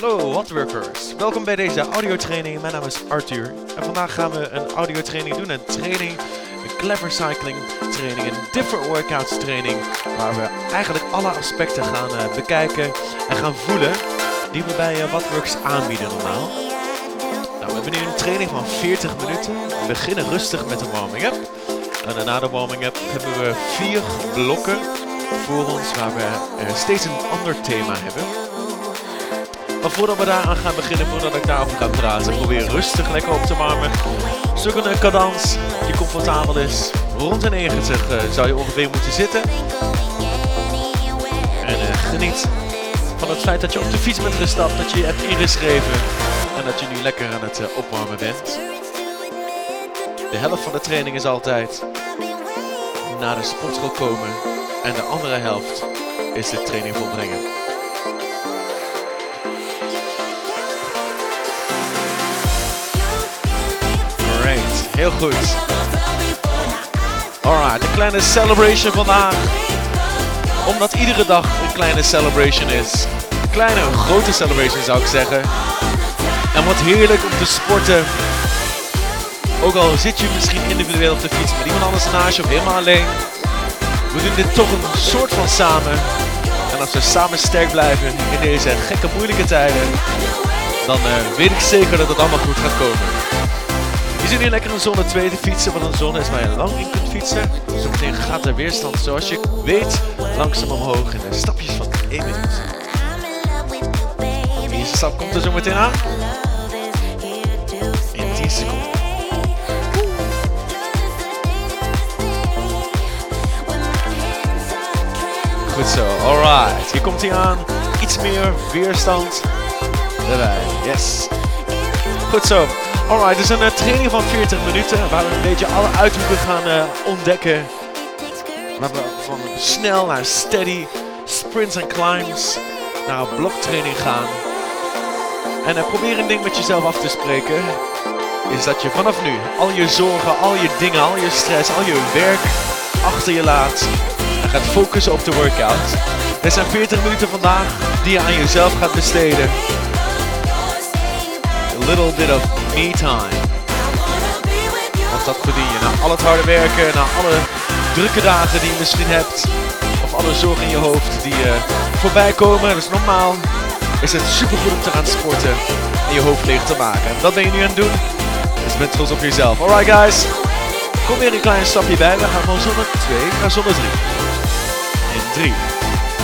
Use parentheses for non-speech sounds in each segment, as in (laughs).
Hallo Wattworkers, welkom bij deze audiotraining. Mijn naam is Arthur en vandaag gaan we een audiotraining doen. Een training, een clever cycling training, een different workouts training. Waar we eigenlijk alle aspecten gaan uh, bekijken en gaan voelen die we bij uh, Wattworks aanbieden normaal. Nou, we hebben nu een training van 40 minuten. We beginnen rustig met een warming-up. En na de warming-up hebben we vier blokken voor ons waar we uh, steeds een ander thema hebben. Maar voordat we daar aan gaan beginnen, voordat ik daarover ga praten, probeer rustig lekker op te warmen. Zoek een cadans die comfortabel is. Rond de 90 uh, zou je ongeveer moeten zitten. En uh, geniet van het feit dat je op de fiets bent gestapt, dat je je hebt ingeschreven en dat je nu lekker aan het uh, opwarmen bent. De helft van de training is altijd naar de sportschool komen en de andere helft is de training volbrengen. Heel goed. Alright, een kleine celebration vandaag. Omdat iedere dag een kleine celebration is. Een kleine, grote celebration zou ik zeggen. En wat heerlijk om te sporten. Ook al zit je misschien individueel op de fiets met iemand anders naast je of helemaal alleen. We doen dit toch een soort van samen. En als we samen sterk blijven in deze gekke moeilijke tijden, dan uh, weet ik zeker dat het allemaal goed gaat komen. Je zit hier lekker in zone 2 te fietsen, want een zone is waar je lang in kunt fietsen. Zometeen gaat de weerstand zoals je weet langzaam omhoog in de stapjes van 1 minuut. De eerste stap komt er zo meteen aan. In 10 seconden. Goed zo, alright. Hier komt hij aan. Iets meer weerstand erbij. Yes. Goed zo. Alright, dus een uh, training van 40 minuten waar we een beetje alle uithoeken gaan uh, ontdekken. Waar we van snel naar steady, sprints en climbs naar bloktraining gaan. En uh, probeer een ding met jezelf af te spreken. Is dat je vanaf nu al je zorgen, al je dingen, al je stress, al je werk achter je laat. En gaat focussen op de workout. Er zijn 40 minuten vandaag die je aan jezelf gaat besteden. A little bit of me time. Want dat verdien je na al het harde werken, na alle drukke dagen die je misschien hebt. Of alle zorgen in je hoofd die uh, voorbij komen. Dus normaal is het super goed om te gaan sporten en je hoofd leeg te maken. En dat ben je nu aan het doen. Dus ben trots op jezelf. Alright guys. Kom weer een klein stapje bij. We gaan van zone 2 naar zone 3. In 3,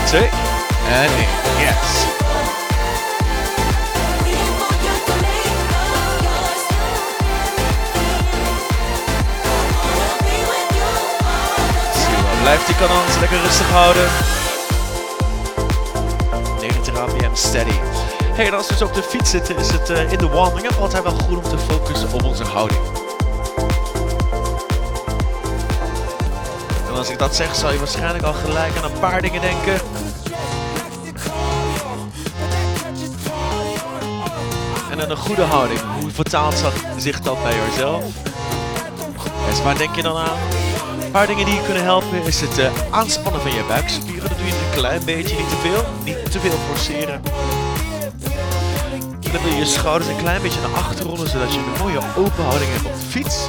2 en 1. Yes. Blijf die kanons lekker rustig houden. 90 rpm steady. Hey, en als we zo op de fiets zitten, is het uh, in de warming-up altijd wel goed om te focussen op onze houding. En als ik dat zeg, zal je waarschijnlijk al gelijk aan een paar dingen denken. En aan een goede houding. Hoe vertaalt zich dat bij jezelf? Dus waar denk je dan aan? Paar dingen die je kunnen helpen is het uh, aanspannen van je buikspieren. Dat doe je een klein beetje, niet te veel. Niet te veel forceren. Dan wil je je schouders een klein beetje naar achter rollen, zodat je een mooie open houding hebt op de fiets.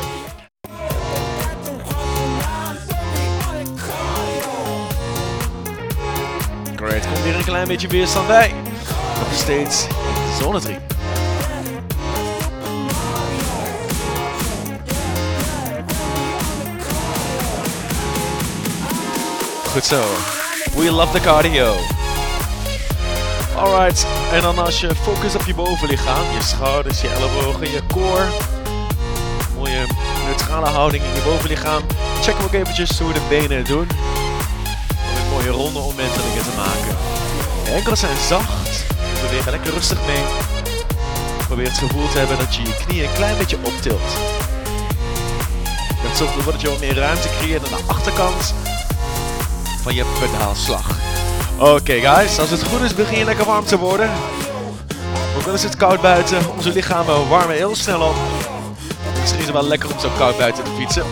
Great, weer een klein beetje weerstand bij. Nog steeds zone 3. Goed zo. We love the cardio. Alright, en dan als je focus op je bovenlichaam, je schouders, je ellebogen, je core. Mooie neutrale houding in je bovenlichaam. Check ook eventjes hoe de benen het doen. Om een mooie ronde omwentelingen te maken. De enkels zijn zacht. Beweeg lekker rustig mee. Probeer het gevoel te hebben dat je je knieën een klein beetje optilt. Dat zorgt ervoor dat je wat meer ruimte creëert aan de achterkant van je pedaalslag. Oké guys, als het goed is begin je lekker warm te worden. Ook al is het koud buiten, onze lichamen warmen heel snel op. Misschien is het wel lekker om zo koud buiten te fietsen.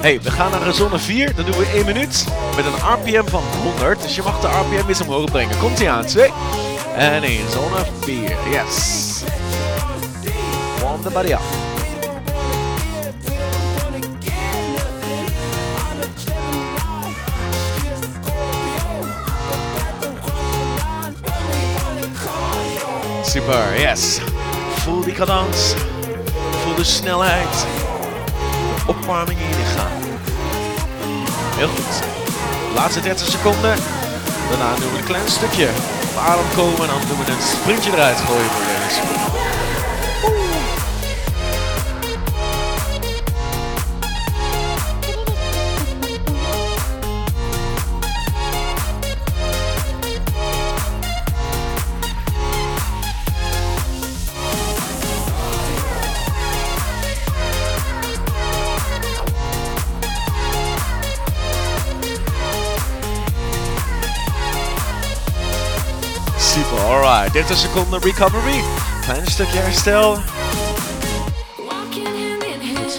hey, we gaan naar zone 4, dan doen we 1 minuut met een RPM van 100. Dus je mag de RPM eens omhoog brengen. Komt ie aan, 2, En in zone 4. Yes. Warm the body up. Super, yes. Voel die cadans. Voel de snelheid. De opwarming in je lichaam. Heel goed. Laatste 30 seconden. Daarna doen we een klein stukje op adem komen en dan doen we een sprintje eruit gooien voor deze 30 seconden recovery. Klein stukje herstel. Zo.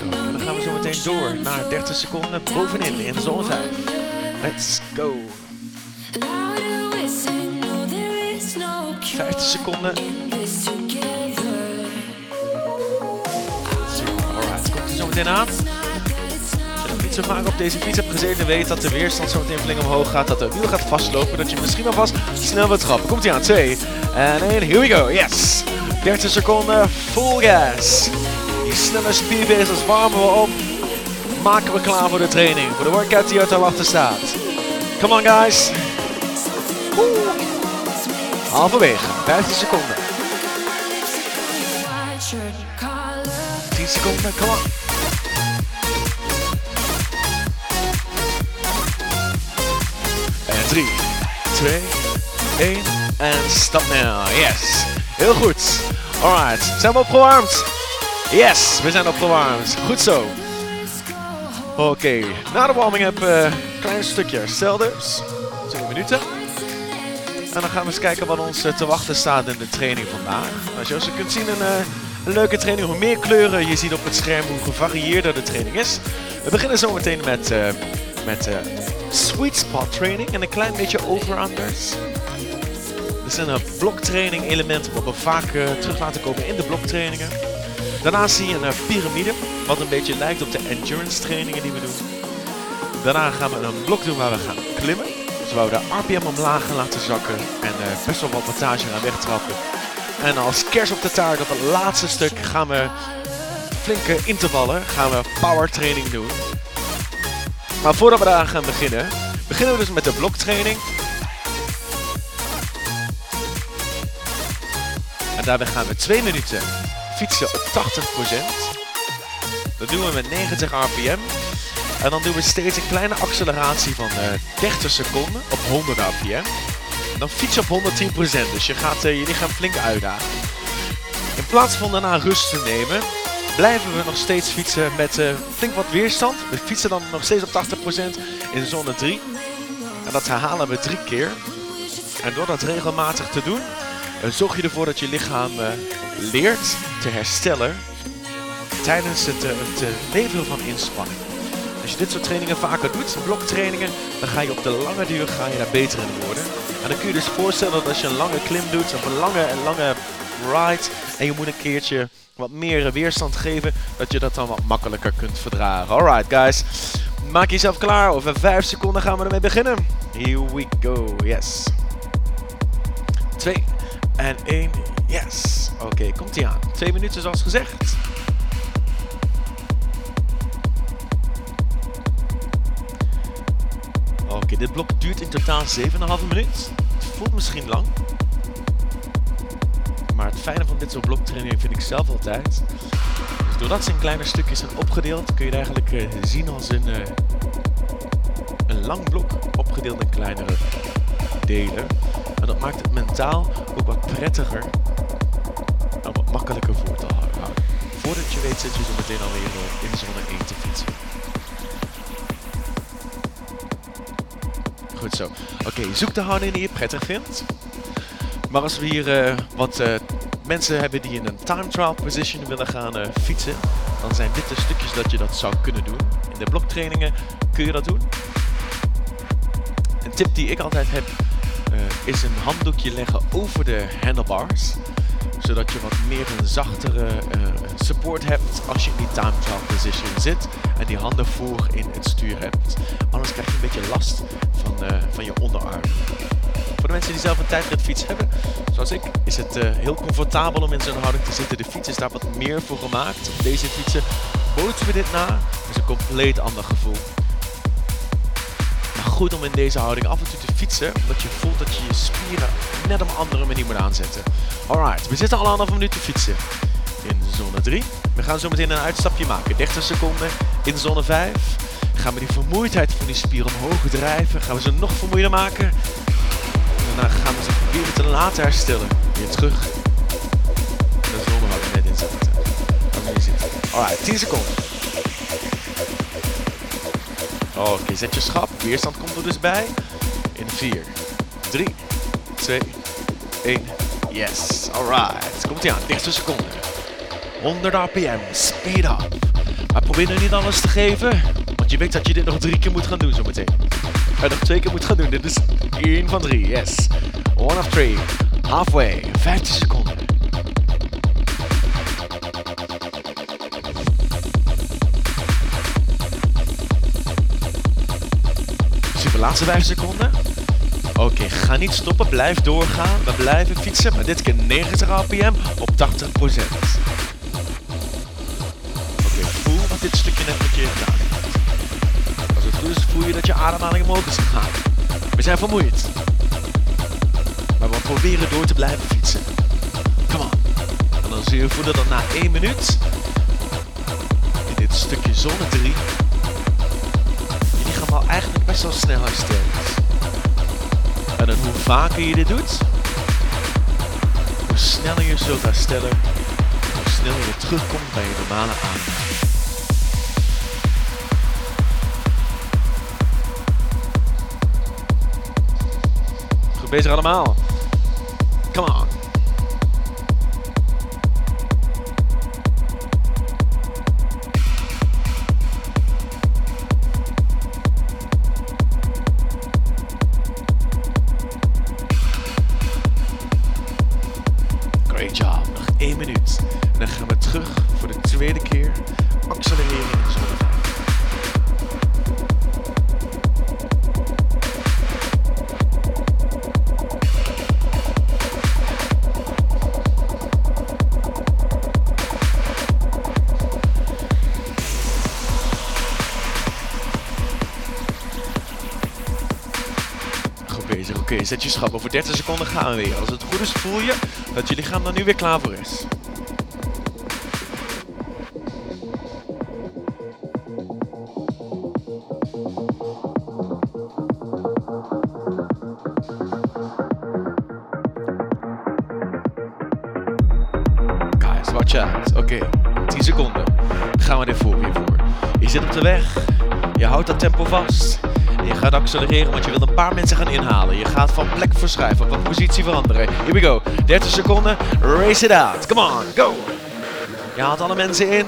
En dan gaan we zo meteen door naar 30 seconden bovenin in de 5. Let's go. 50 seconden. Alright, komt er zo meteen aan. Niet zo vaak op deze fiets hebt gezeten, weet dat de weerstand zo meteen flink omhoog gaat. Dat de wiel gaat vastlopen. Dat je misschien alvast snel wilt trappen. Komt hij aan. 2 en 1. Here we go. Yes. 30 seconden. Full gas. Die snelle spiervezels warmen we op. Maken we klaar voor de training. Voor de workout die uit te wachten staat. Come on guys. Woe. Halverwege. 15 seconden. 10 seconden. Come on. 3, 2, 1 en stop now. Yes. Heel goed. Alright. Zijn we opgewarmd? Yes, we zijn opgewarmd. Goed zo. Oké, na de warming-up een klein stukje. 2 minuten. En dan gaan we eens kijken wat ons eh, te wachten staat in de training vandaag. Nou, zoals je kunt zien, een, eh, een leuke training. Hoe meer kleuren je ziet op het scherm, hoe gevarieerder de training is. We beginnen zo meteen met, eh, met sweet spot training en een klein beetje over-unders. Dit zijn een bloktraining elementen wat we vaak eh, terug laten komen in de bloktrainingen. Daarnaast zie je een eh, piramide, wat een beetje lijkt op de endurance trainingen die we doen. Daarna gaan we een blok doen waar we gaan klimmen. Dus waar we de RPM omlaag gaan laten zakken en eh, best wel wat wattage gaan wegtrappen. En als kers op de taart op het laatste stuk gaan we flinke intervallen, gaan we power training doen. Maar voordat we daar gaan beginnen, beginnen we dus met de bloktraining. En daarbij gaan we 2 minuten fietsen op 80%. Dat doen we met 90 rpm. En dan doen we steeds een kleine acceleratie van eh 30 seconden op 100 rpm. En dan fiets je op 110%, dus je gaat eh, je lichaam flink uitdagen. In plaats van daarna rust te nemen, blijven we nog steeds fietsen met eh, flink wat weerstand. We fietsen dan nog steeds op 80% in zone 3. En dat herhalen we drie keer. En door dat regelmatig te doen, eh, zorg je ervoor dat je lichaam eh, leert te herstellen tijdens het, het van inspanning. Als je dit soort trainingen vaker doet, bloktrainingen, dan ga je op de lange duur ga je daar beter in worden. En dan kun je dus voorstellen dat als je een lange klim doet, of een lange, een lange ride, en je moet een keertje wat meer weerstand geven, dat je dat dan wat makkelijker kunt verdragen. Alright guys, maak jezelf klaar. Over 5 seconden gaan we ermee beginnen. Here we go, yes. 2 en 1, yes. Oké, komt ie aan. 2 minuten zoals gezegd. Oké, dit blok duurt in totaal 7,5 minuut. Het voelt misschien lang. Maar het fijne van dit soort bloktrainingen vind ik zelf altijd. Doordat ze in kleine stukjes zijn opgedeeld, kun je het eigenlijk eh, zien als een, eh, een lang blok opgedeeld in kleinere delen. En dat maakt het mentaal ook wat prettiger en wat makkelijker voor te houden. Voordat je weet zit je zo meteen alweer eh, in zone 1 te fietsen. Goed zo. Oké, zoek de houding die je prettig vindt. Maar als we hier wat mensen hebben die in een time trial position willen gaan eh, fietsen, dan zijn dit de stukjes dat je dat zou kunnen doen. In de bloktrainingen kun je dat doen. Een tip die ik altijd heb eh, is een handdoekje leggen over de handlebars. Zodat je wat meer een zachtere eh, support hebt als je in die time trial position zit. En die handen voor in het stuur hebt. Anders krijg je een beetje last van, van je onderarm. Voor de mensen die zelf een tijdritfiets hebben, zoals ik, is het heel comfortabel om in zo'n houding te zitten. De fiets is daar wat meer voor gemaakt. Deze fietsen bootsen we dit na. Het is een compleet ander gevoel goed om in deze houding af en toe te fietsen, omdat je voelt dat je je spieren net op een andere manier moet aanzetten. Alright, we zitten al anderhalf minuut te fietsen in zone 3. We gaan zo meteen een uitstapje maken. 30 seconden in zone 5. Gaan we die vermoeidheid van die spier omhoog drijven. Gaan we ze nog vermoeider maken. Daarna gaan we ze proberen te laten herstellen. Weer terug. De zone waar we net in zitten. Alright, 10 seconden. Oké, zet je schap. Weerstand komt er dus bij. In 4, 3, 2, 1. Yes, alright. Komt ie aan, 30 seconden. 100 rpm, speed up. Maar probeer nu niet alles te geven, je weet dat je dit nog drie keer moet gaan doen zometeen. En nog twee keer moet gaan doen. Dit is 1 van 3, yes. 1 of 3. Halfway, 15 seconden. laatste 5 seconden. Oké, ga niet stoppen, blijf doorgaan. We blijven fietsen, maar dit keer 90 rpm op 80%. Oké, voel wat dit stukje net met je gedaan ademhaling omhoog is gegaan. We zijn vermoeid. Maar we proberen door te blijven fietsen. Come on. En dan zul je voelen dat na 1 minuut in dit stukje zone 3 eigenlijk best wel snel herstelt. En hoe vaker je dit doet, hoe sneller je zult herstellen, hoe sneller je terugkomt bij je normale adem. Bezig allemaal. Come on. Oké, zet je schap. Over 30 seconden gaan we weer. Als het goed is voel je dat je lichaam er nu weer klaar voor is. Guys, watch out. Oké, 10 seconden. Gaan we dit voor weer voor. Je zit op de weg. Je houdt dat tempo vast. Je gaat accelereren, want je wilt een paar mensen gaan inhalen. Je gaat van plek verschuiven, van positie veranderen. Here we go. 30 seconden. Race it out. Come on, go. Je haalt alle mensen in.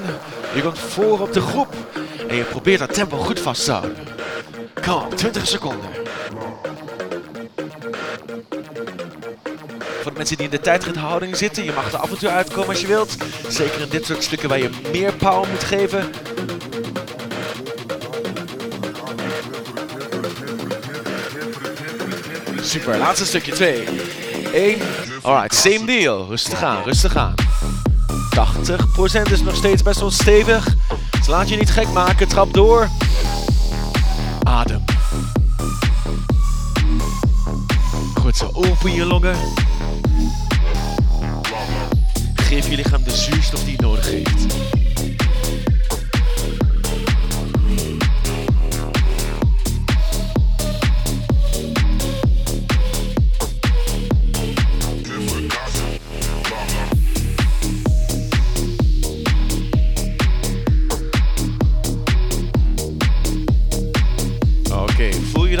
Je komt voor op de groep. En je probeert dat tempo goed vast te houden. Kom, 20 seconden. Voor de mensen die in de tijdrithouding zitten, je mag er af en toe uitkomen als je wilt. Zeker in dit soort stukken waar je meer power moet geven. Super, laatste stukje. 2, 1. Alright, same deal. Rustig aan, rustig aan. 80% is nog steeds best wel stevig. Dus laat je niet gek maken. Trap door. Adem. Goed zo, open je longen. Geef je lichaam de zuurstof die je nodig heeft.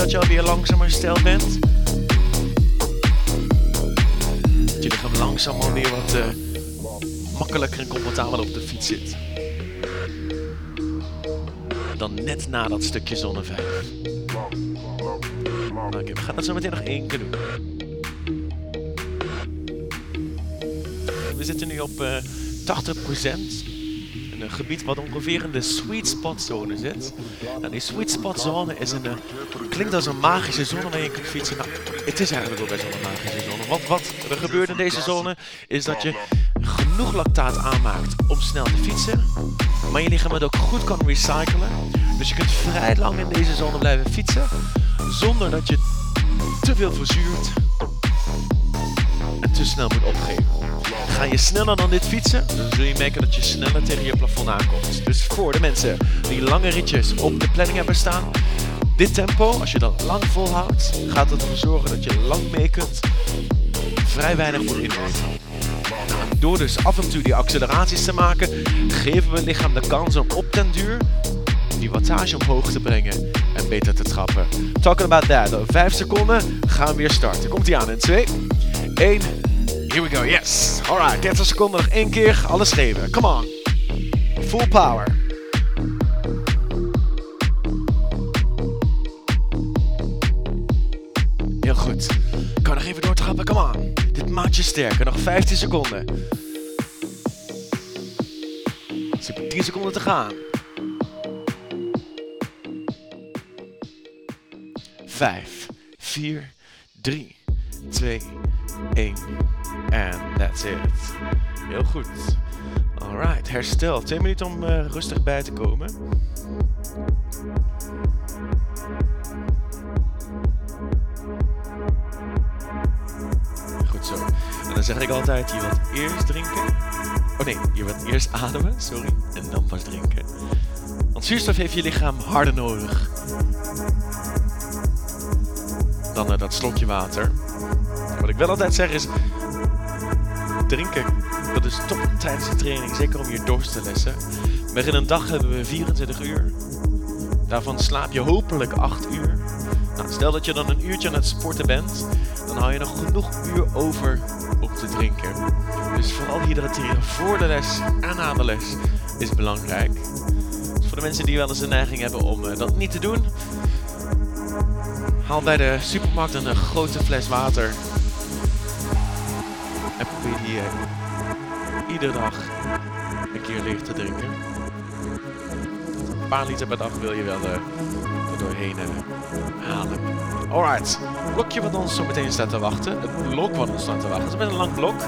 dat je alweer langzamer gesteld bent. Dat je lichaam langzamer alweer wat eh, makkelijker en comfortabeler op de fiets zit. Dan net na dat stukje zonnevijf. We gaan dat zo meteen nog één keer doen. We zitten nu op eh, uh, 80% een gebied wat ongeveer in de sweet spot zone zit. Nou, die sweet spot zone is een, uh, klinkt als een magische zone waar je kunt fietsen. Nou, het is eigenlijk wel best wel een magische zone. Wat, wat er gebeurt in deze zone is dat je genoeg lactaat aanmaakt om snel te fietsen. Maar je lichaam het ook goed kan recyclen. Dus je kunt vrij lang in deze zone blijven fietsen. Zonder dat je te veel verzuurt en te snel moet opgeven. Ga je sneller dan dit fietsen, dan zul je merken dat je sneller tegen je plafond aankomt. Dus voor de mensen die lange ritjes op de planning hebben staan, dit tempo, als je dat lang volhoudt, gaat ervoor zorgen dat je lang mee kunt. Vrij weinig moet innemen. Door dus af en toe die acceleraties te maken, geven we het lichaam de kans om op den duur die wattage omhoog te brengen en beter te trappen. Talking about that. Over 5 seconden gaan we weer starten. Komt ie aan in 2, 1. Here we go, yes. Alright, 30 seconden nog één keer. Alles geven. Come on. Full power. Heel goed. Kan nog even doortrappen, come on. Dit maakt je sterker. Nog 15 seconden. Super, 10 seconden te gaan. 5, 4, 3, 2, 1. En that's it. Heel goed. Alright, herstel. Twee minuten om uh, rustig bij te komen. Goed zo. En dan zeg ik altijd, je wilt eerst drinken. Oh nee, je wilt eerst ademen, sorry. En dan pas drinken. Want zuurstof heeft je lichaam harder nodig. Dan uh, dat slokje water. Wat ik wel altijd zeg is, drinken, dat is top tijdens de training. Zeker om je dorst te lessen. Maar in een dag hebben we 24 uur. Daarvan slaap je hopelijk 8 uur. Nou, stel dat je dan een uurtje aan het sporten bent, dan hou je nog genoeg uur over om te drinken. Dus vooral hydrateren voor de les en na de les is belangrijk. Dus voor de mensen die wel eens de neiging hebben om uh, dat niet te doen, haal bij de supermarkt een uh, grote fles water probeer die uh, iedere dag een keer leeg te drinken. Een paar liter per dag wil je wel uh, er doorheen uh, halen. Alright, blokje wat ons zo meteen staat te wachten. Het blok wat ons staat te wachten. Het is een lang blok.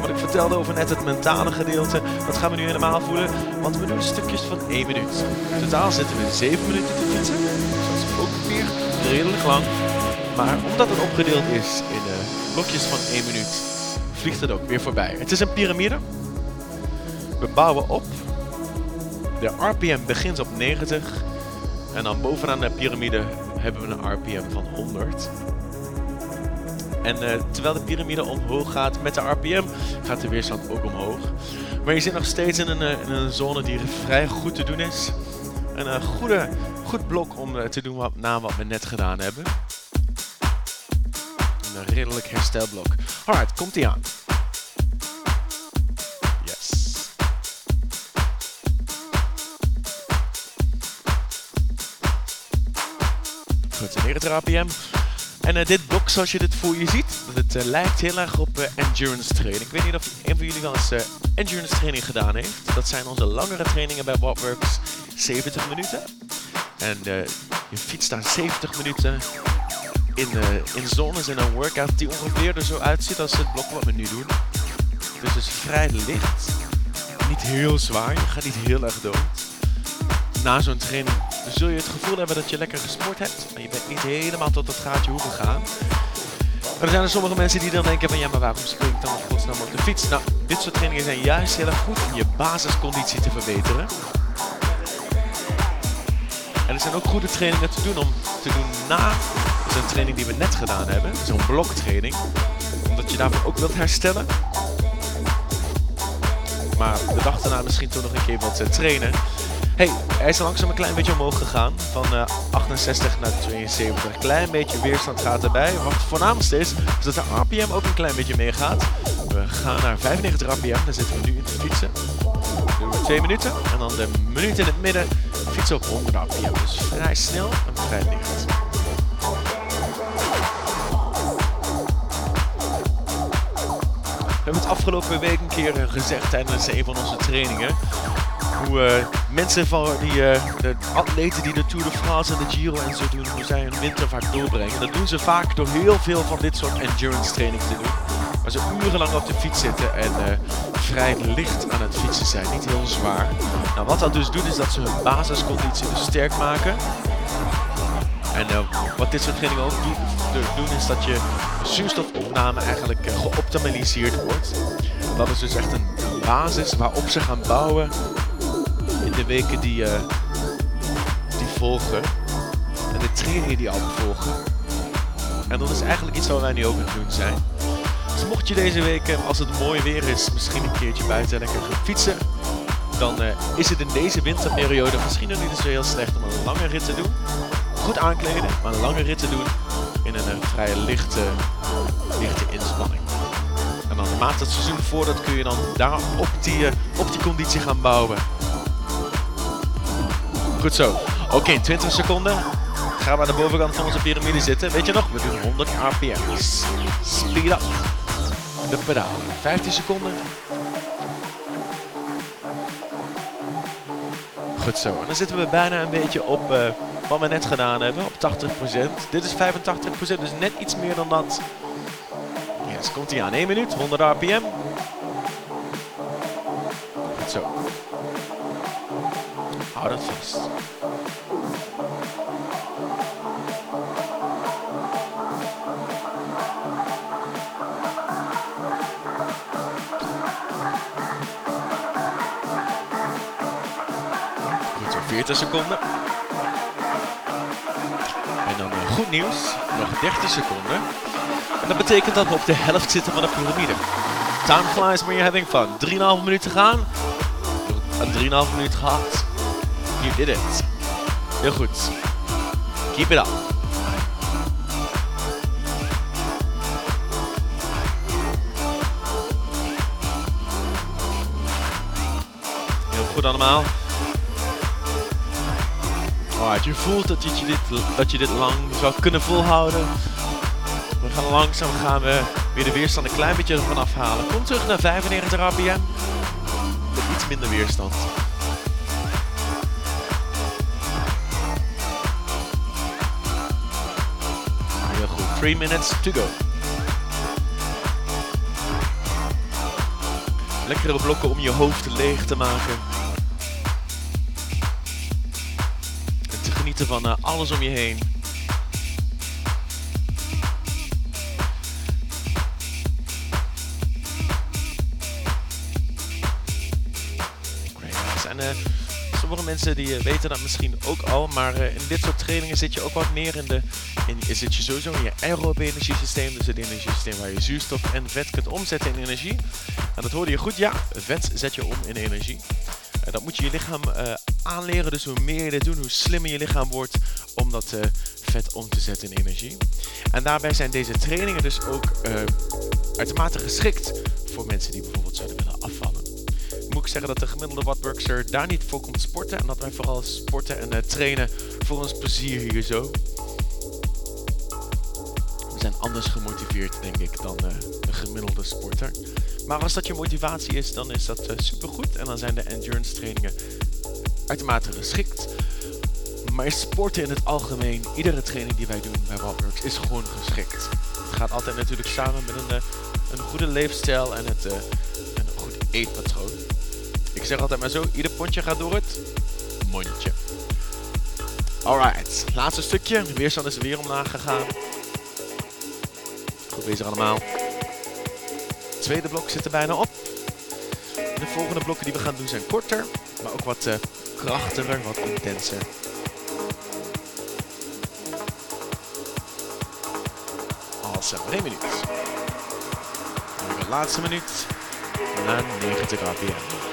Wat ik vertelde over net het mentale gedeelte, dat gaan we nu helemaal voelen. Want we doen stukjes van 1 minuut. In totaal zitten we 7 minuten te fietsen. Dus dat is ook weer redelijk lang. Maar omdat het opgedeeld is in blokjes van 1 minuut, vliegt het ook weer voorbij. Het is een piramide. We bouwen op. De RPM begint op 90. En dan bovenaan de piramide hebben we een RPM van 100. En uh, terwijl de piramide omhoog gaat met de RPM, gaat de weerstand ook omhoog. Maar je zit nog steeds in een, eh, een zone die vrij goed te doen is. Een uh, goede, goed blok om te doen wat, na wat we net gedaan hebben. Een redelijk herstelblok. Alright, komt ie aan. 90 APM. En uh, dit blok, zoals je dit voor je ziet, uh, lijkt heel erg op uh, endurance training. Ik weet niet of een van jullie wel eens endurance training gedaan heeft. Dat zijn onze langere trainingen bij Wattworks, 70 minuten. En je fietst daar 70 minuten in, in zones in een workout die ongeveer er zo uitziet als het blok wat we nu doen. Dus het is vrij licht, niet heel zwaar, je gaat niet heel erg dood. Na zo'n training zul je het gevoel hebben dat je lekker gesport hebt, maar je bent niet helemaal tot het gaatje hoeven gaan. Maar er zijn er sommige mensen die dan denken van ja, maar waarom spring ik dan op godsnaam op de fiets? Nou, dit soort trainingen zijn juist heel erg goed om je basisconditie te verbeteren. En er zijn ook goede trainingen te doen om te doen na een training die we net gedaan hebben. Zo'n bloktraining. Omdat je daarvoor ook wilt herstellen. Maar de dag daarna misschien toch nog een keer wat trainen. Hey, hij is langzaam een klein beetje omhoog gegaan. Van uh, 68 naar 72. Een klein beetje weerstand gaat erbij. Wat voornaamste is, is dat de RPM ook een klein beetje meegaat. We gaan naar 95 RPM. Daar zitten we nu in te fietsen. doen we twee minuten. En dan de minuut in het midden fietsen op 100 RPM. Dus vrij snel en vrij licht. hebben het afgelopen week een keer eh, gezegd tijdens een van onze trainingen. Hoe uh, mensen van die, uh, de atleten die de Tour de France en de Giro en zo doen, hoe zij hun winter vaak doorbrengen. Dat doen ze vaak door heel veel van dit soort endurance training te doen. Waar ze urenlang op de fiets zitten en uh, vrij licht aan het fietsen zijn, niet heel zwaar. Nou, wat dat dus doet is dat ze hun basisconditie dus sterk maken. En wat dit soort trainingen ook doen is dat je zuurstofopname eigenlijk geoptimaliseerd wordt. Dat is dus echt een basis waarop ze gaan bouwen de weken die, uh, die volgen. En de trainingen die al volgen. En dat is eigenlijk iets wat wij nu ook aan het doen zijn. Dus mocht je deze week, als het mooi weer is, misschien een keertje buiten lekker gaan fietsen. Dan uh, is het in deze winterperiode misschien nog niet zo heel slecht om een lange rit te doen. Goed aankleden, maar een lange rit te doen in een, vrij lichte, lichte inspanning. En dan naarmate het seizoen voordat kun je dan daar op die, op die conditie gaan bouwen. Goed zo. Oké, okay, 20 seconden. Gaan we aan de bovenkant van onze piramide zitten. Weet je nog? We doen 100 RPM. Speed up. De pedaal. 15 seconden. Goed zo. En dan zitten we bijna een beetje op uh, wat we net gedaan hebben. Op 80%. Dit is 85%, dus net iets meer dan dat. Yes, komt hij aan. 1 minuut, 100 RPM. Goed zo. Hou dat vast. 40 seconden. En dan uh, goed nieuws, nog 30 seconden. En dat betekent dat we op de helft zitten van de piramide. Time flies when you're having fun. 3,5 minuten gaan. Een 3,5 minuut gehad. You did it. Heel goed. Keep it up. Heel goed allemaal. Je voelt dat je dit, dat je dit lang zou kunnen volhouden. We gaan langzaam gaan we weer de weerstand een klein beetje ervan afhalen. Kom terug naar 95 rpm. Met iets minder weerstand. Heel goed. 3 minutes to go. Lekkere blokken om je hoofd leeg te maken. Van uh, alles om je heen. En uh, sommige mensen die uh, weten dat misschien ook al, maar in dit soort trainingen zit je ook wat meer in de, in, zit je sowieso in je aerobe energiesysteem, dus het energiesysteem waar je zuurstof en vet kunt omzetten in energie. En dat hoorde je goed, ja, vet zet je om in energie. Dat moet je je lichaam aanleren, dus hoe meer je dit doet, hoe slimmer je lichaam wordt om dat vet om te zetten in energie. En daarbij zijn deze trainingen dus ook uitermate geschikt voor mensen die bijvoorbeeld zouden willen afvallen moet ik zeggen dat de gemiddelde wattworkser daar niet voor komt sporten. En dat wij vooral sporten en trainen voor ons plezier hier zo. We zijn anders gemotiveerd, denk ik, dan de gemiddelde sporter. Maar als dat je motivatie is, dan is dat uh, supergoed. En dan zijn de endurance trainingen uitermate geschikt. Maar sporten in het algemeen, iedere training die wij doen bij Wattworks is gewoon geschikt. Het gaat altijd natuurlijk samen met een, een goede leefstijl en het, een goed eetpatroon. Ik zeg altijd maar zo, ieder pontje gaat door het mondje. Alright, laatste stukje. De weerstand is weer omlaag gegaan. Goed bezig allemaal. Tweede blok zit er bijna op. De volgende blokken die we gaan doen zijn korter, maar ook wat uh, krachtiger, wat intenser. Als een minuut. de laatste minuut na 90 rpm.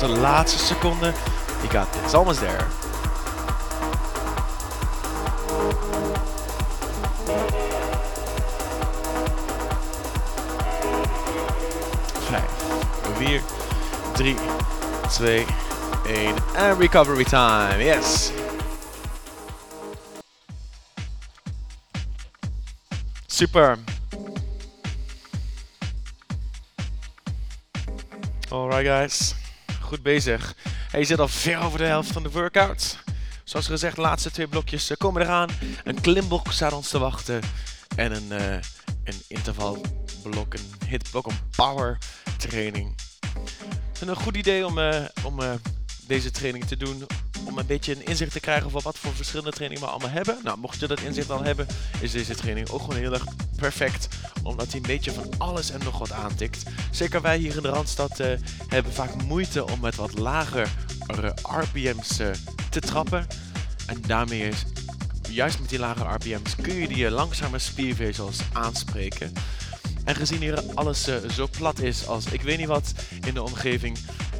De laatste seconde. You got this, almost there. Vijf, vier, drie, twee, één. En recovery time, yes. Super. Alright guys, goed bezig. Hij zit al ver over de helft van de workout. Zoals gezegd, de laatste twee blokjes eh, komen eraan. Een klimblok staat ons te wachten. En een, uh, een intervalblok, een hitblok, een power training. En een goed idee om, uh, om deze training te doen. Om een beetje een inzicht te krijgen van wat voor verschillende trainingen we allemaal hebben. Nou, mocht je dat inzicht al hebben, is deze training ook gewoon heel erg perfect. Omdat hij een beetje van alles en nog wat aantikt. Zeker wij hier in de Randstad uh, hebben vaak moeite om met wat lagere RPM's te trappen. En daarmee is, juist met die lage RPM's, kun je die langzame spiervezels aanspreken. En gezien hier alles zo plat is als ik weet niet wat in de omgeving,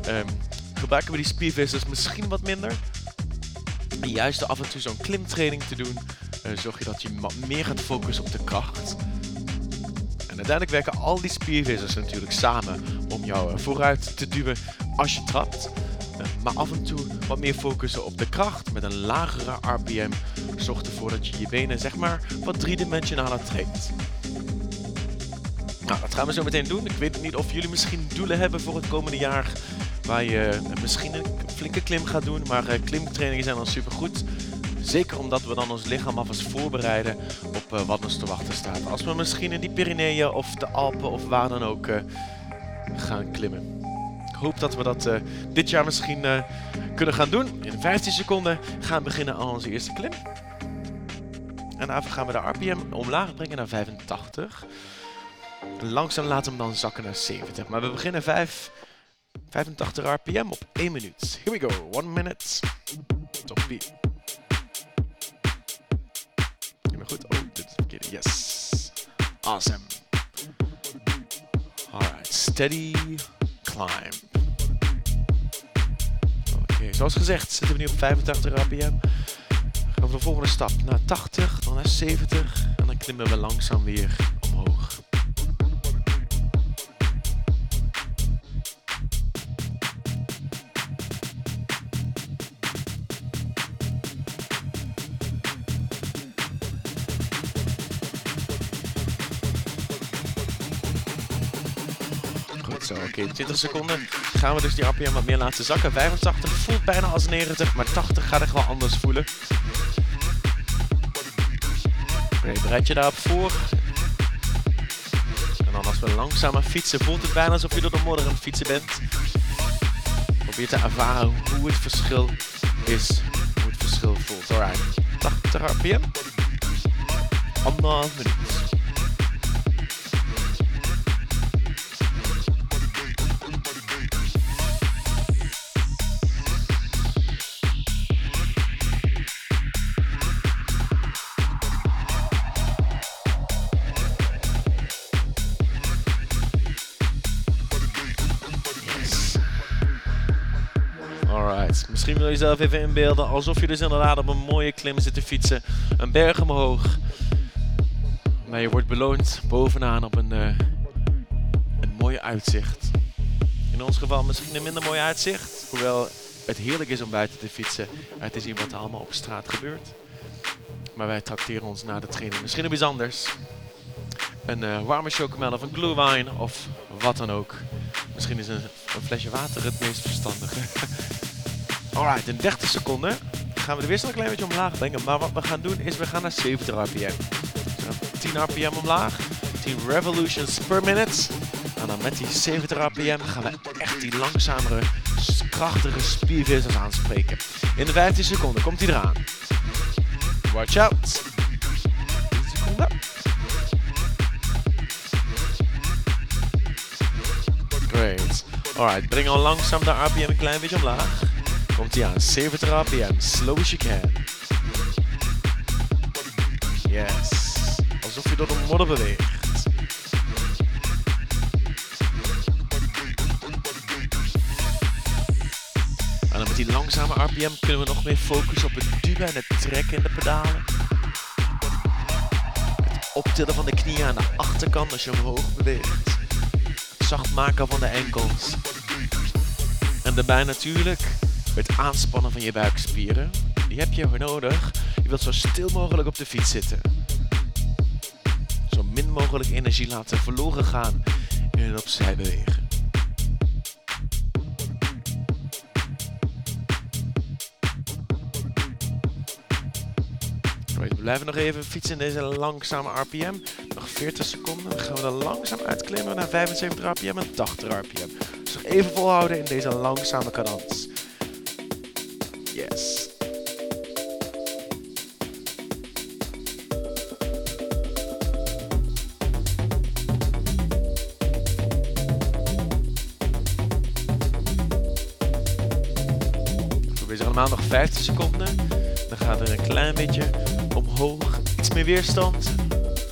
um, gebruiken we die spiervezels misschien wat minder. En juist af en toe zo'n klimtraining te doen, zorg je dat je meer gaat focussen op de kracht. Uiteindelijk werken al die spiervezels natuurlijk samen om jou uh, vooruit te duwen als je trapt. maar af en toe wat meer focussen op de kracht met een lagere RPM zorgt ervoor dat je je benen zeg maar wat driedimensionaler trekt. Nou, dat gaan we zo meteen doen. Ik weet niet of jullie misschien doelen hebben voor het komende jaar. Waar je misschien een flinke klim gaat doen. Maar klimtrainingen zijn dan super goed. Zeker omdat we dan ons lichaam alvast voorbereiden op eh, wat ons te wachten staat. Als we misschien in die Pyreneeën of de Alpen of waar dan ook eh, gaan klimmen. Ik hoop dat we dat eh, dit jaar misschien kunnen gaan doen. In 15 seconden gaan we beginnen aan onze eerste klim. En daarvoor gaan we de RPM omlaag brengen naar 85. Langzaam laten we hem dan zakken naar 70. Maar we beginnen 5, 85 RPM op 1 minuut. Here we go, 1 minute. Top 4. Yes. Awesome. Alright. Steady climb. Oké, zoals gezegd zitten we nu op 85 rpm. Gaan we de volgende stap naar 80, dan naar 70. En dan klimmen we langzaam weer omhoog. Oké, okay, 20 seconden gaan we dus die RPM wat meer laten zakken. 85 voelt bijna als 90, maar 80 gaat echt wel anders voelen. Oké, bereid je daarop voor. En dan als we langzamer fietsen, voelt het bijna alsof je door de modder aan het fietsen bent. Probeer te ervaren hoe het verschil is, hoe het verschil voelt. Alright, 80 RPM. Anderhalf minuut. Jezelf even inbeelden alsof je dus inderdaad op een mooie klim zit te fietsen. Een berg omhoog. Maar je wordt beloond bovenaan op een, uh, een mooi uitzicht. In ons geval misschien een minder mooi uitzicht. Hoewel het heerlijk is om buiten te fietsen. Het is hier wat allemaal op straat gebeurt. Maar wij tracteren ons na de training misschien op iets anders. Een uh, warme chocomel of een glühwein of wat dan ook. Misschien is een, een flesje water het meest verstandige. (laughs) Alright, in 30 seconden gaan we de weerstand een klein beetje omlaag brengen. Maar wat we gaan doen is we gaan naar 70 rpm. Dus 10 rpm omlaag, 10 revolutions per minute. En dan met die 70 rpm gaan we echt die langzamere, krachtige spiervezels aanspreken. In de 15 seconden komt hij eraan. Watch out. 10 seconden. Great. Alright, breng al langzaam de RPM een klein beetje omlaag. Komt hij aan, 70 rpm, slow as you can. Yes, alsof je door de modder beweegt. En dan met die langzame RPM kunnen we nog meer focussen op het duwen en het trekken in de pedalen. Het optillen van de knieën aan de achterkant als je omhoog beweegt. Zacht maken van de enkels. En daarbij natuurlijk het aanspannen van je buikspieren. Die heb je nodig. Je wilt zo stil mogelijk op de fiets zitten. Zo min mogelijk energie laten verloren gaan in het opzij bewegen. We blijven nog even fietsen in deze langzame RPM. Nog 40 seconden. Dan gaan we er langzaam uitklimmen naar 75 RPM en 80 RPM. Dus nog even volhouden in deze langzame cadans. Yes. Zijn allemaal nog 50 seconden. Dan gaat er een klein beetje omhoog. Iets meer weerstand.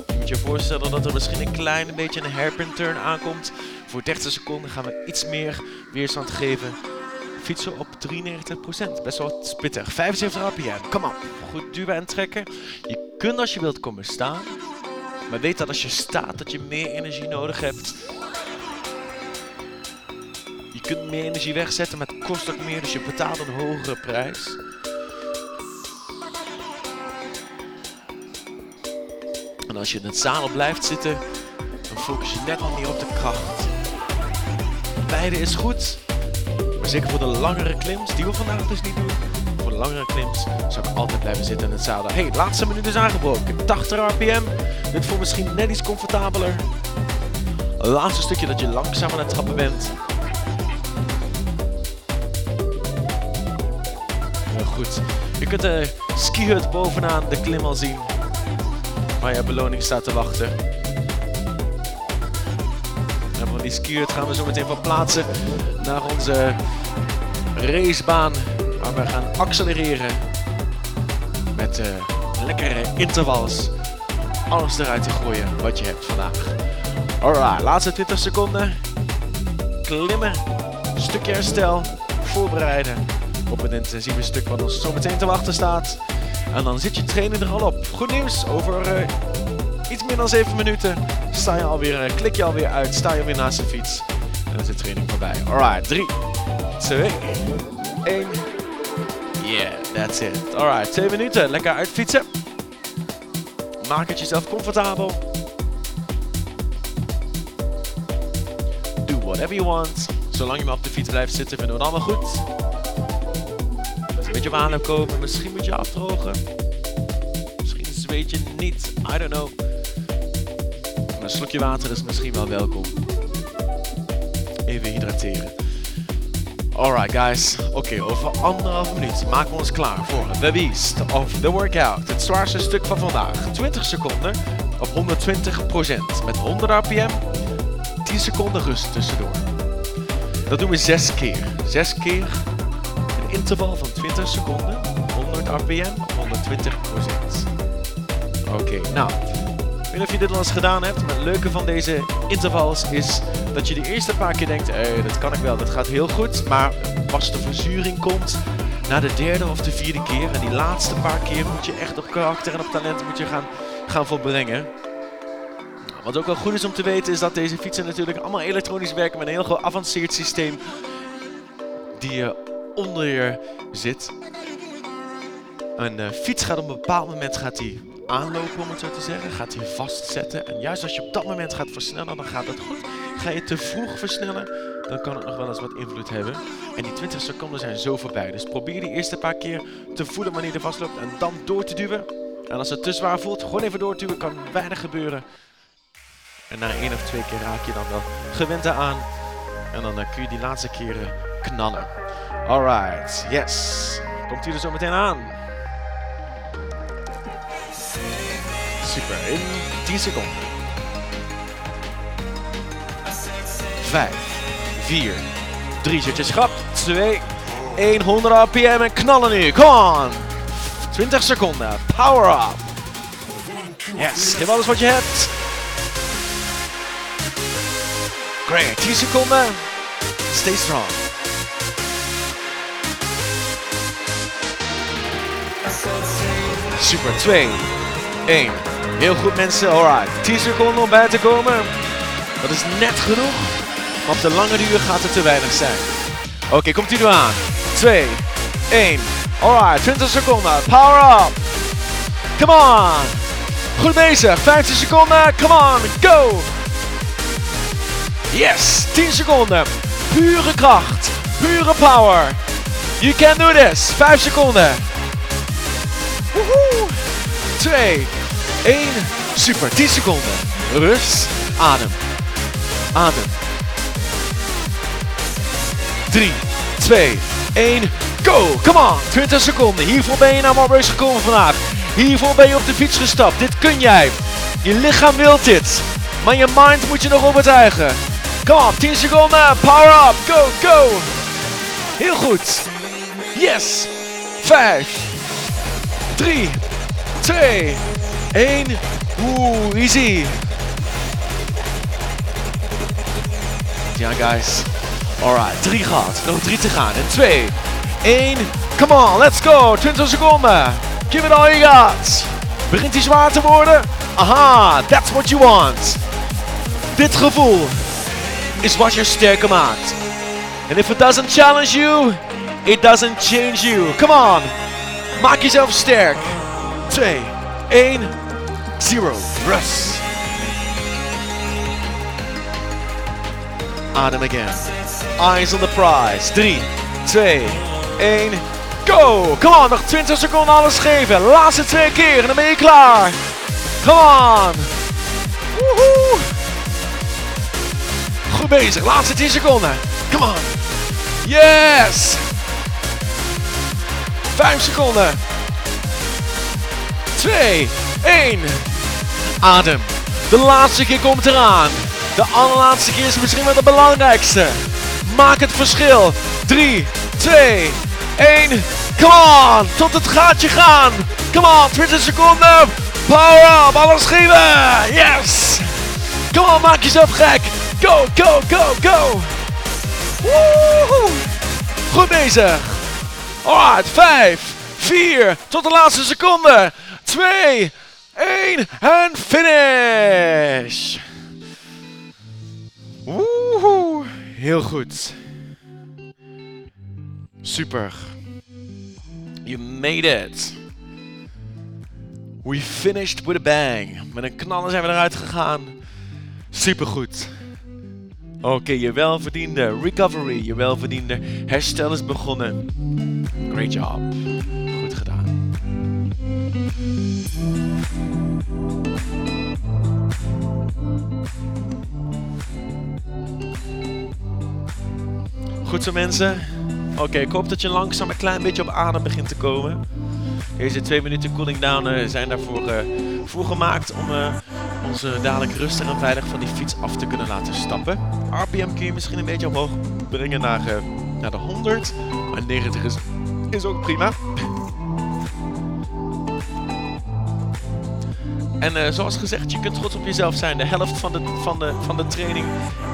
Je moet je voorstellen dat er misschien een klein beetje een hairpin turn aankomt. Voor 30 seconden gaan we iets meer weerstand geven. Fietsen op 93%. Best wel pittig. 75 rpm. Kom op. Goed duwen en trekken. Je kunt als je wilt komen staan. Maar weet dat als je staat dat je meer energie nodig hebt. Je kunt meer energie wegzetten, maar het kost ook meer. Dus je betaalt een hogere prijs. En als je in het zadel blijft zitten, dan focus je net wat meer op de kracht. Beide is goed. Maar zeker voor de langere klims, die we vandaag dus niet doen. Voor de langere klims zou ik altijd blijven zitten in het zadel. hey, laatste minuut is aangebroken. 80 rpm. Dit voelt misschien net iets comfortabeler. Laatste stukje dat je langzaam aan het trappen bent. Heel goed. Je kunt de skihut bovenaan de klim al zien. Waar je beloning staat te wachten. Van die gaan we zo meteen verplaatsen naar onze racebaan. Waar we gaan accelereren. Met uh, lekkere intervals. Alles eruit te gooien wat je hebt vandaag. Alright, laatste 20 seconden. Klimmen. Stukje herstel. Voorbereiden op het intensieve stuk wat ons zo meteen te wachten staat. En dan zit je trainen er al op. Goed nieuws, over uh, iets meer dan 7 minuten sta je alweer, uh, klik je alweer uit, sta je alweer naast de fiets. En dan is de training voorbij. Alright, 3, 2, 1. Yeah, that's it. Alright, 2 minuten, lekker uitfietsen. Maak het jezelf comfortabel. Do whatever you want. Zolang je maar op de fiets blijft zitten, vinden we het allemaal goed een beetje op komen. Misschien moet je afdrogen. Misschien zweet je niet. I don't know. Een slokje water is misschien wel welkom. Even hydrateren. Alright guys, oké, over anderhalf minuut maken we ons klaar voor The Beast of the Workout. Het zwaarste stuk van vandaag. 20 seconden op 120% met 100 rpm. 10 seconden rust tussendoor. Dat doen we 6 keer. 6 keer interval van 20 seconden, 100 rpm op 120% Oké, nou, weet of je dit al eens gedaan hebt, maar het leuke van deze intervals is dat je de eerste paar keer denkt, dat kan ik wel, dat gaat heel goed, maar pas de verzuring komt na de derde of de vierde keer en die laatste paar keer moet je echt op karakter en op talent moet je gaan, gaan volbrengen. Wat ook wel goed is om te weten is dat deze fietsen natuurlijk allemaal elektronisch werken met een heel geavanceerd systeem die je onder je zit. Een uh, fiets gaat op een bepaald moment gaat hij aanlopen, om het zo te zeggen. Gaat hij vastzetten. En juist als je op dat moment gaat versnellen, dan gaat het goed. Ga je te vroeg versnellen, dan kan het nog wel eens wat invloed hebben. En die 20 seconden zijn zo voorbij. Dus probeer die eerste paar keer te voelen wanneer je vastloopt en dan door te duwen. En als het te zwaar voelt, gewoon even doorduwen. Kan weinig gebeuren. En na één of twee keer raak je dan wel gewend aan. En dan uh, kun je die laatste keren knallen. Alright, yes. Komt hij er zo meteen aan? Super, in 10 seconden. 5, 4, 3, zet je schrap, 2, 100 rpm en knallen nu. Come on. 20 seconden. Power up. Yes, geef alles wat je hebt. Great, 10 seconden. Stay strong. Super, 2, 1. Heel goed mensen, alright. 10 seconden om bij te komen. Dat is net genoeg. Maar op de lange duur gaat het te weinig zijn. Oké, komt hij nu aan. 2, 1. Alright, 20 seconden. Power up. Come on. Goed bezig. 15 seconden. Come on, go. Yes, 10 seconden. Pure kracht. Pure power. You can do this. 5 seconden. Woehoe. 2, 1. Super, 10 seconden. Rust. Adem. Adem. 3, 2, 1. Go! Come on! 20 seconden. Hiervoor ben je naar Marbrace gekomen vandaag. Hiervoor ben je op de fiets gestapt. Dit kun jij. Je lichaam wil dit. Maar je mind moet je nog overtuigen. Come on, 10 seconden. Power up. Go, go. Heel goed. Yes. 5, 3, 2, 1. Oeh, easy. Ja, guys. Alright, 3 gehad. Nog 3 te gaan. En 2, 1. Come on, let's go. 20 seconden. Give it all you got. Begint hij zwaar te worden? Aha, that's what you want. Dit gevoel is wat je sterker maakt. And if it doesn't challenge you, it doesn't change you. Come on. Maak jezelf sterk. 2, 1, 0. Rust. Adem again. Eyes on the prize. 3, 2, 1. Go! Come on, nog 20 seconden alles geven. Laatste twee keer en dan ben je klaar. Come on. Woehoe. Goed bezig. Laatste 10 seconden. Come on. Yes! 5 seconden. 2, 1. Adem. De laatste keer komt eraan. De allerlaatste keer is misschien wel de belangrijkste. Maak het verschil. 3, 2, 1. Come on. Tot het gaatje gaan. Come on. 20 seconden. Power up. Alles geven. Yes. Come on. Maak jezelf gek. Go, go, go, go. Woehoe. Goed bezig. Alright. 5, 4. Tot de laatste seconde. 2, 1. En finish. Woehoe. Heel goed. Super. You made it. We finished with a bang. Met een knaller zijn we eruit gegaan. Supergoed. Oké, je welverdiende recovery, je welverdiende herstel is begonnen. Great job. Goed zo mensen. Oké, ik hoop dat je langzaam een klein beetje op adem begint te komen. Deze twee minuten cooling down uh, zijn daarvoor uh, voor gemaakt om uh, ons dadelijk rustig en veilig van die fiets af te kunnen laten stappen. RPM kun je misschien een beetje omhoog brengen naar, naar de 100. Maar 90 is, is ook prima. En uh, zoals gezegd, je kunt trots op jezelf zijn. De helft van de, van, de, van de training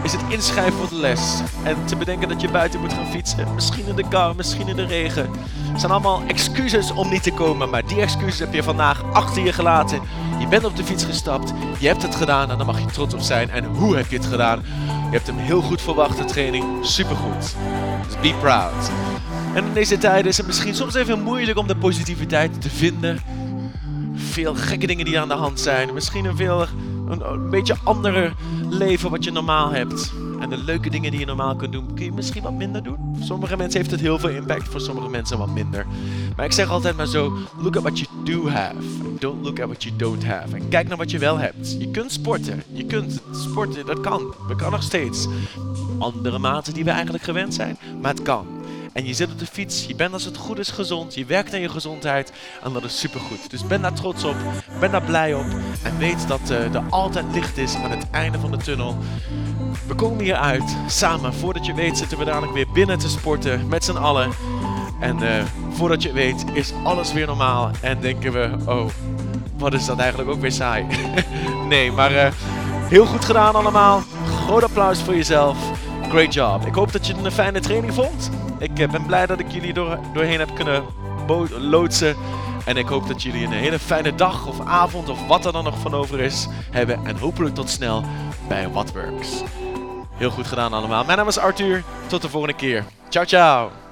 is het inschrijven voor de les. En te bedenken dat je buiten moet gaan fietsen. Misschien in de kou, misschien in de regen. Het zijn allemaal excuses om niet te komen. Maar die excuses heb je vandaag achter je gelaten. Je bent op de fiets gestapt. Je hebt het gedaan en daar mag je trots op zijn. En hoe heb je het gedaan? Je hebt hem heel goed verwacht, de training. Supergoed. Dus be proud. En in deze tijden is het misschien soms even moeilijk om de positiviteit te vinden veel gekke dingen die aan de hand zijn. Misschien een veel een, beetje andere leven wat je normaal hebt. En de leuke dingen die je normaal kunt doen, kun je misschien wat minder doen. Voor sommige mensen heeft het heel veel impact, voor sommige mensen wat minder. Maar ik zeg altijd maar zo, look at what you do have. Don't look at what you don't have. En kijk naar wat je wel hebt. Je kunt sporten. Je kunt sporten, dat kan. Dat kan nog steeds. Andere maten die we eigenlijk gewend zijn, maar het kan. En je zit op de fiets, je bent als het goed is gezond, je werkt aan je gezondheid en dat is supergoed. Dus ben daar trots op, ben daar blij op en weet dat uh, er altijd licht is aan het einde van de tunnel. We komen hier uit, samen. Voordat je weet zitten we dadelijk weer binnen te sporten met z'n allen. En eh, voordat je het weet is alles weer normaal. En denken we, oh, wat is dat eigenlijk ook weer saai. (laughs) nee, maar uh, heel goed gedaan allemaal. Groot applaus voor jezelf. Great job. Ik hoop dat je het een fijne training vond. Ik uh, ben blij dat ik jullie door, doorheen heb kunnen loodsen. En ik hoop dat jullie een hele fijne dag of avond of wat er dan nog van over is hebben. En hopelijk tot snel bij Whatworks. Heel goed gedaan allemaal. Mijn naam is Arthur. Tot de volgende keer. Ciao, ciao.